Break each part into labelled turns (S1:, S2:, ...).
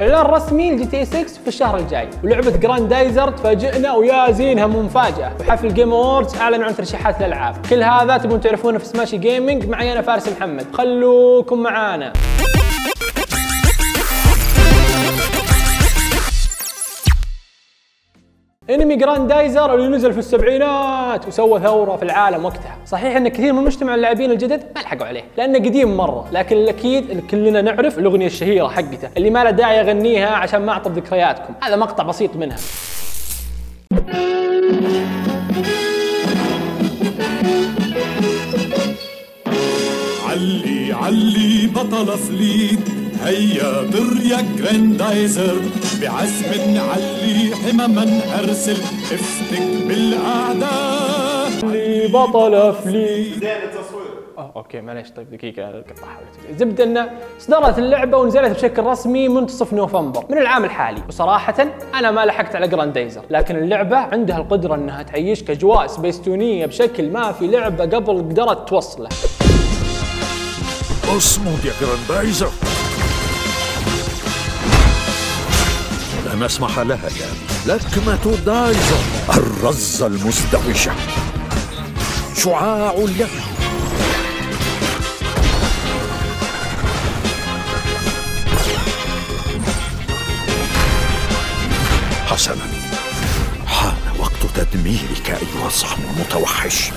S1: إعلان رسمي ل GTA 6 في الشهر الجاي. ولعبة جراندايزر تفاجئنا ويا زينها مفاجاه وحفل Game Awards اعلنوا عن ترشيحات الألعاب. كل هذا تبون تعرفونه في سماشي جيمنج معي أنا فارس محمد. خلوكم معانا. انمي جراندايزر اللي نزل في السبعينات وسوى ثورة في العالم وقتها، صحيح إن كثير من مجتمع اللاعبين الجدد ما لحقوا عليه، لأنه قديم مرة، لكن الأكيد اللي كلنا نعرف الأغنية الشهيرة حقته اللي ما له داعي اغنيها عشان ما اعطب ذكرياتكم، هذا مقطع بسيط منها.
S2: علي علي بطل فليد هيا طر يا جراندايزر. بعزم علي حمما أرسل تفتك بالأعداء.
S1: علي بطل فليد آه، okay معليش طيب دقيقة قطعها زبدة انه اصدرت اللعبة ونزلت بشكل رسمي منتصف نوفمبر من العام الحالي، وصراحة أنا ما لحقت على جراندايزر، لكن اللعبة عندها القدرة إنها تعيشك اجواء سبيستونية بشكل ما في لعبة قبل قدرت توصله.
S3: أصمد يا جراندايزر لن أسمح لها يا لكمة دايزر الرزة المزدوجة شعاع اليد حسنا. حان وقت تدميرك أيها الصحن المتوحش.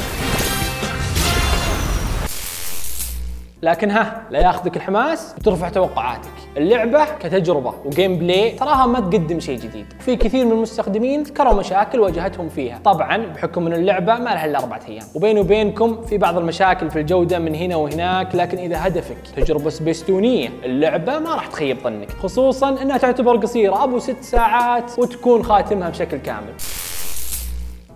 S1: لكن ها لا ياخذك الحماس وترفع توقعاتك. اللعبة كتجربة و gameplay تراها ما تقدم شيء جديد. في كثير من المستخدمين ذكروا مشاكل واجهتهم فيها. طبعا بحكم إن اللعبة ما لها إلا أربعة أيام. وبيني وبينكم في بعض المشاكل في الجودة من هنا وهناك لكن إذا هدفك تجربة سبيستونية اللعبة ما راح تخيب ظنك. خصوصا إنها تعتبر قصيرة أبو ست ساعات وتكون خاتمها بشكل كامل.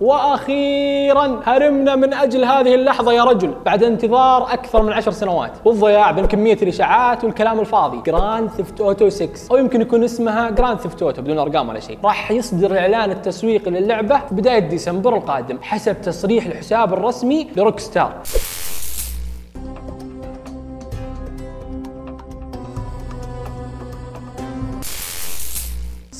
S1: وأخيرا هرمنا من أجل هذه اللحظة يا رجل بعد انتظار أكثر من عشر سنوات. والضياع بين كمية الإشاعات والكلام الفاضي. Grand Theft Auto 6 أو يمكن يكون اسمها Grand Theft Auto بدون أرقام ولا شيء. راح يصدر الاعلان التسويقي للعبة في بداية ديسمبر القادم حسب تصريح الحساب الرسمي ل Rockstar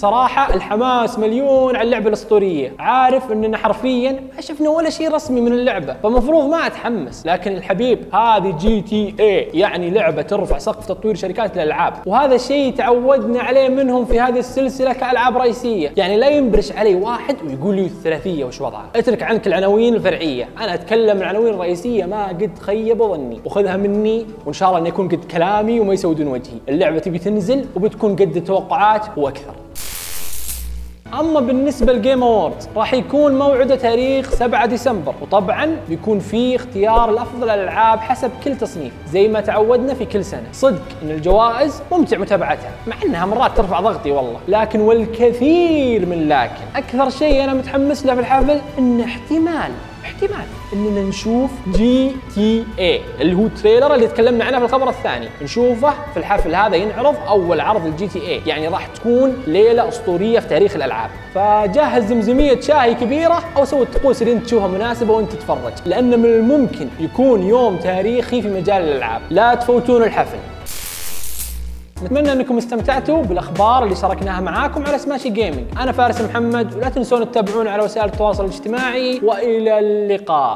S1: صراحة الحماس مليون على اللعبة الأسطورية، عارف أننا حرفيا ما شفنا ولا شيء رسمي من اللعبة، فمفروض ما أتحمس، لكن الحبيب هذه GTA يعني لعبة ترفع سقف تطوير شركات الألعاب، وهذا الشيء تعودنا عليه منهم في هذه السلسلة كألعاب رئيسية، يعني لا ينبرش علي واحد ويقول لي الثلاثية وش وضعها، اترك عنك العناوين الفرعية، أنا أتكلم العناوين الرئيسية ما قد خيب ظني، وخذها مني وإن شاء الله أن يكون قد كلامي وما يسودون وجهي، اللعبة تبي تنزل وبتكون قد التوقعات وأكثر. أما بالنسبة ل Game Awards راح يكون موعده تاريخ 7 ديسمبر. وطبعا بيكون في اختيار الافضل الالعاب حسب كل تصنيف زي ما تعودنا في كل سنة. صدق إن الجوائز ممتع متابعتها مع إنها مرات ترفع ضغطي والله. لكن والكثير من لكن أكثر شيء أنا متحمس له في الحفل ان احتمال. احتمال. إننا نشوف GTA اللي هو ال trailer اللي تكلمنا عنه في الخبر الثاني. نشوفه في الحفل هذا ينعرض أول عرض ال GTA يعني راح تكون ليلة أسطورية في تاريخ الألعاب. فجهز زمزمية شاي كبيرة أو سوي الطقوس اللي أنت تشوفها مناسبة وأنت تتفرج. لأن من الممكن يكون يوم تاريخي في مجال الألعاب. لا تفوتون الحفل. نتمنى أنكم استمتعتوا بالأخبار اللي شاركناها معاكم على سماشي جيمنج أنا فارس محمد ولا تنسون تتابعونا على وسائل التواصل الاجتماعي. وإلى اللقاء.